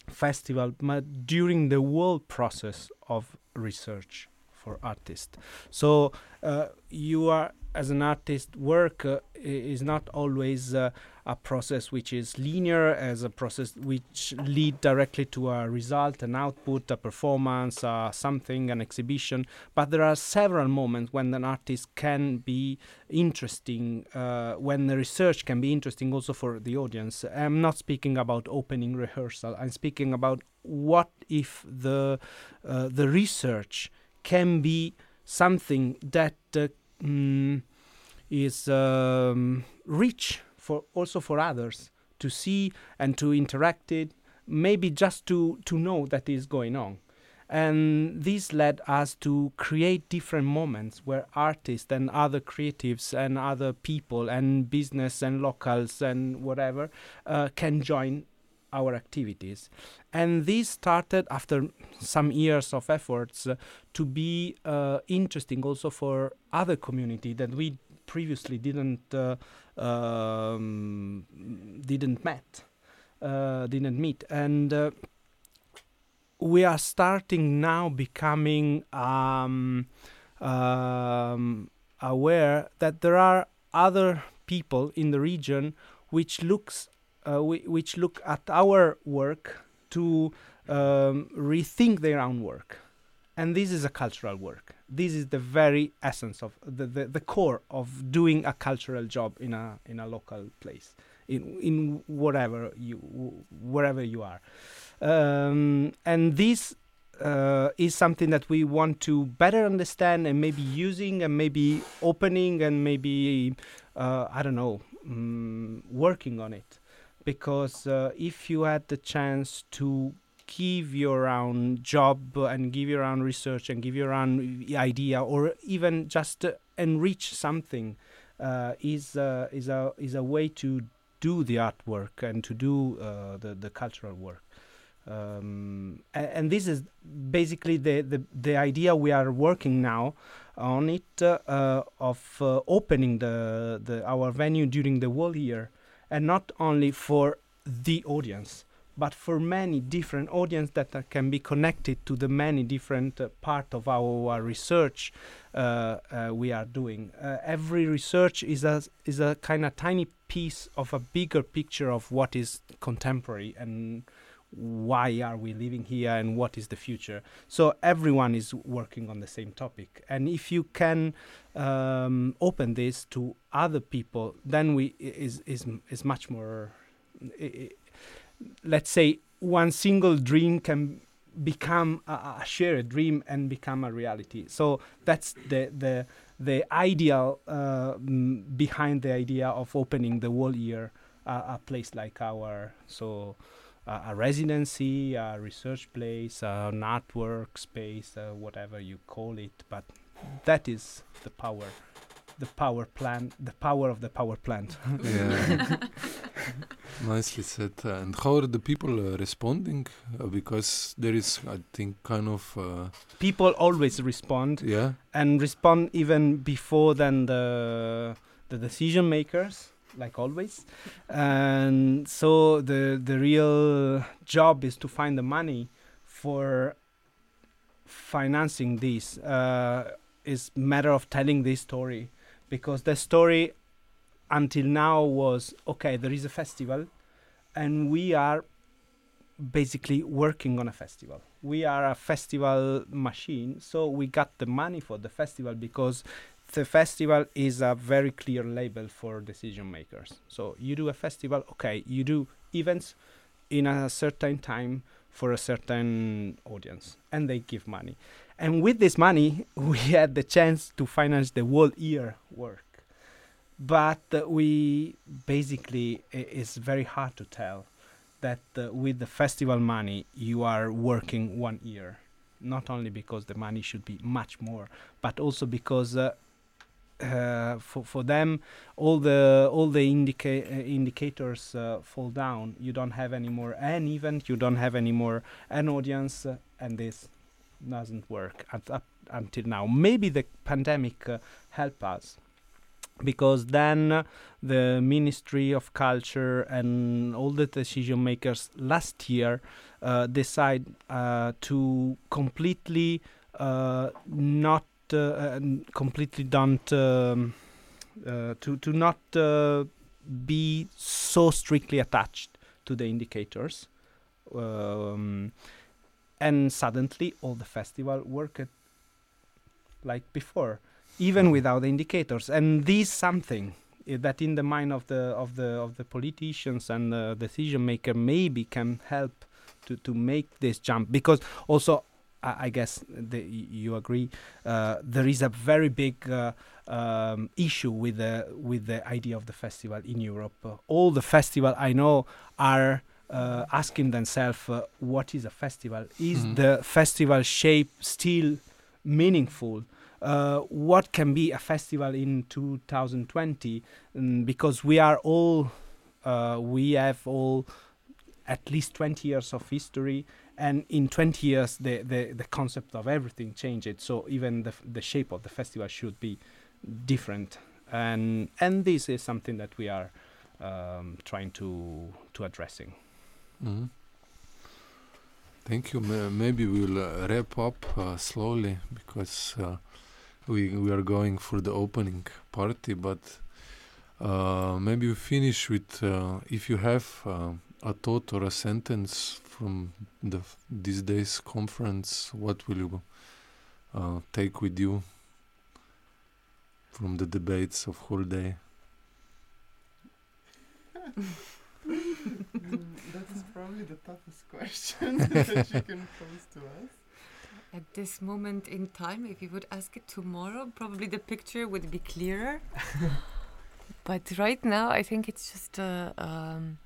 festival, but during the whole process of research for artists? So uh, you are as an artist work uh, is not always uh, a process which is linear as a process which lead directly to a result an output a performance uh, something an exhibition. But there are several moments when an artist can be interesting uh, when the research can be interesting also for the audience. I'm not speaking about opening rehearsal. I'm speaking about what if the uh, the research can be something that uh, mm, is um, rich for also for others to see and to interact it maybe just to to know that is going on. And this led us to create different moments where artists and other creatives and other people and business and locals and whatever uh, can join our activities. And this started after some years of efforts uh, to be uh, interesting also for other community that we previously didn't uh, um, didn't met uh, didn't meet and uh, we are starting now becoming um, um, aware that there are other people in the region which looks which look at our work to um, rethink their own work. And this is a cultural work. This is the very essence of the, the, the core of doing a cultural job in a in a local place, in in whatever you wherever you are, um, and this uh, is something that we want to better understand and maybe using and maybe opening and maybe uh, I don't know um, working on it because uh, if you had the chance to give your own job and give your own research and give your own idea or even just uh, enrich something uh, is uh, is a is a way to do the artwork and to do uh, the the cultural work. Um, and, and, this is basically the, the the idea we are working now on it uh, of opening the the our venue during the whole year and not only for the audience but for many different audience that uh, can be connected to the many different uh, part of our, our research uh, uh we are doing. Uh, every research is a is a kind of tiny piece of a bigger picture of what is contemporary and why are we living here and what is the future. So everyone is working on the same topic. And if you can um, open this to other people then we is is is much more let's say one single dream can become a, a, shared dream and become a reality. So that's the the the ideal uh, behind the idea of opening the whole year uh, a place like our so a residency, a research place, a network space, uh, whatever you call it. But that is the power, the power plant, the power of the power plant. yeah, nicely said. Uh, and how are the people uh, responding? Uh, because there is, I think, kind of uh, people always respond. Yeah, and respond even before than the the decision makers, like always. And so the the real job is to find the money for financing this. Uh, is matter of telling this story because the story until now was okay. There is a festival, and we are basically working on a festival. We are a festival machine, so we got the money for the festival because the festival is a very clear label for decision makers. So you do a festival, okay, you do events in a certain time for a certain audience, and they give money. And with this money, we had the chance to finance the whole year work. But uh, we basically, it's very hard to tell that uh, with the festival money, you are working one year. Not only because the money should be much more, but also because uh, uh, for for them all the all the indica- uh, indicators uh, fall down. You don't have any more an event. You don't have any more an audience, uh, and this doesn't work at, up until now. Maybe the pandemic uh, helped us because then the Ministry of Culture and all the decision makers last year uh, decide to completely not uh, uh, n- completely don't um, uh, to to not uh, be so strictly attached to the indicators. Um, and suddenly all the festival worked like before even without the indicators and this something i- that in the mind of the of the of the politicians and the decision maker maybe can help to to make this jump because also I I guess the, you agree. Uh, there is a very big uh, um, issue with the with the idea of the festival in Europe. Uh, all the festival I know are uh, asking themselves, uh, "What is a festival? Is Mhm. the festival shape still meaningful? Uh, what can be a festival in 2020? Mm, because we are all, uh, we have all at least 20 years of history and in 20 years the, the, the concept of everything changed so even the, f- the shape of the festival should be different and and this is something that we are um, trying to to addressing Mhm. Thank you. Ma- Maybe we'll uh, wrap up uh, slowly because uh, we we are going for the opening party. But uh, maybe we finish with uh, if you have uh, a thought or a sentence from the this day's conference, what will you uh, take with you from the debates of whole day? that is probably the toughest question that you can pose to us. At this moment in time, if you would ask it tomorrow, probably the picture would be clearer. but right now, I think it's just uh, um,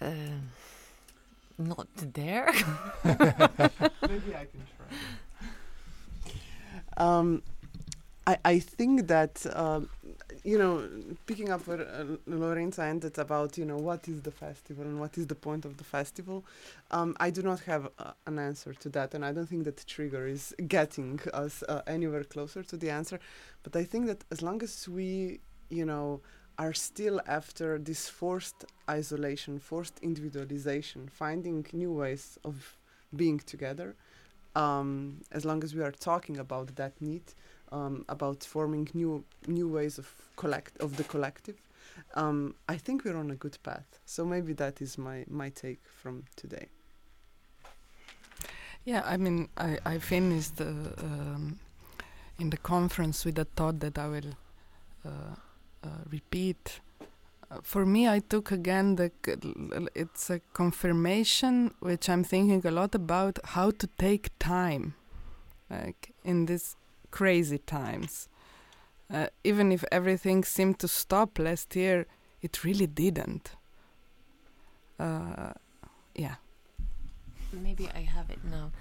uh, not there. Maybe I can try. Um, I, I think that um, you know picking up where uh, Lorenzo ended about you know what is the festival and what is the point of the festival. Um, I do not have uh, an answer to that, and I don't think that Trigger is getting us uh, anywhere closer to the answer. But I think that as long as we you know are still after this forced isolation, forced individualization, finding new ways of being together. Um, as long as we are talking about that need, um, about forming new new ways of collect of the collective, um, I think we're on a good path. So maybe that is my my take from today. Yeah, I mean, I, I finished uh, um, in the conference with the thought that I will uh, repeat. Uh, for me, I took again the it's a confirmation which I'm thinking a lot about how to take time, like in these crazy times. Uh, even if everything seemed to stop last year, it really didn't. Uh, yeah. Maybe I have it now.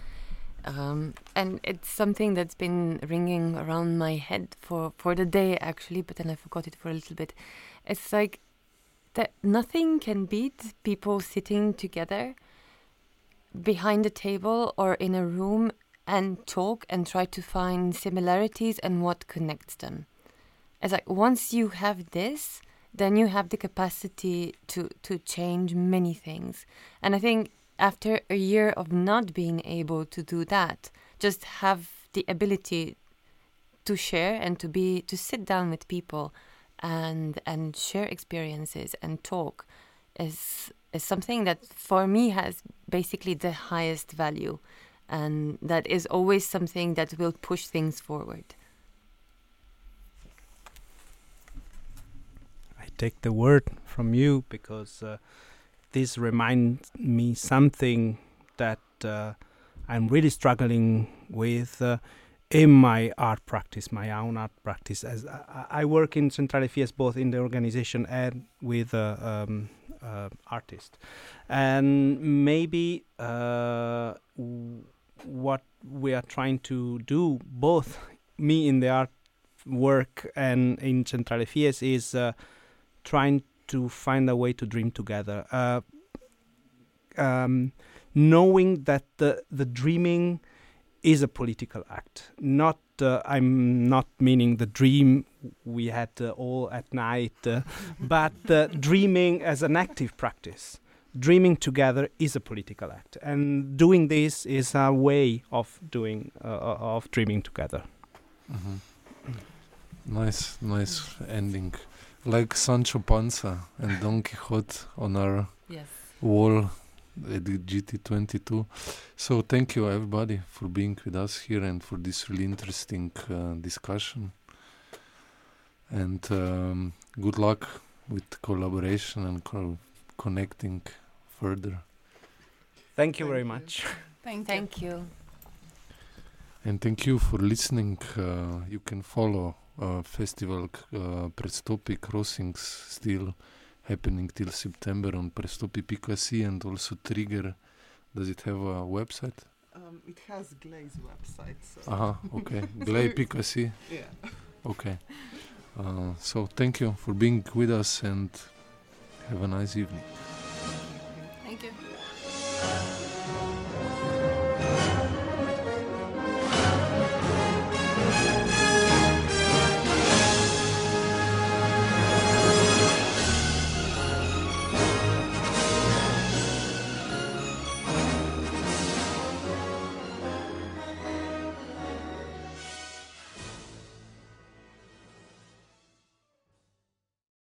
Um, and it's something that's been ringing around my head for, for the day actually, but then I forgot it for a little bit. It's like that nothing can beat people sitting together behind a table or in a room and talk and try to find similarities and what connects them. It's like once you have this, then you have the capacity to to change many things. And I think after a year of not being able to do that, just have the ability to share and to be to sit down with people and and share experiences and talk is is something that for me has basically the highest value and that is always something that will push things forward. I take the word from you because uh, this reminds me something that uh, I'm really struggling with uh, in my art practice, my own art practice. As I, I work in Centrale Fies both in the organization and with uh, um, uh, artists, and maybe uh, w- what we are trying to do, both me in the art work and in Centrale Fies, is uh, trying to find a way to dream together. Uh, um, knowing that the the dreaming is a political act. Not uh, I'm not meaning the dream we had uh, all at night, uh, but uh, dreaming as an active practice. Dreaming together is a political act, and doing this is a way of doing uh, of dreaming together. Mhm. Nice, nice ending. Like Sancho Panza and Don Quixote on our Yes. wall at the GT22. So thank you everybody for being with us here and for this really interesting uh, discussion. And um, good luck with collaboration and co- connecting further. Thank you Thank very you. much. Thank you. You. And thank you for listening. Uh, you can follow uh, festival uh, Prestopi Crossings still happening till September on prestopi.si and also Trigger. Does it have a website? Um, it has Glaze website. So Aha, okay. Glay.si. yeah. Okay. Uh, so thank you for being with us and have a nice evening.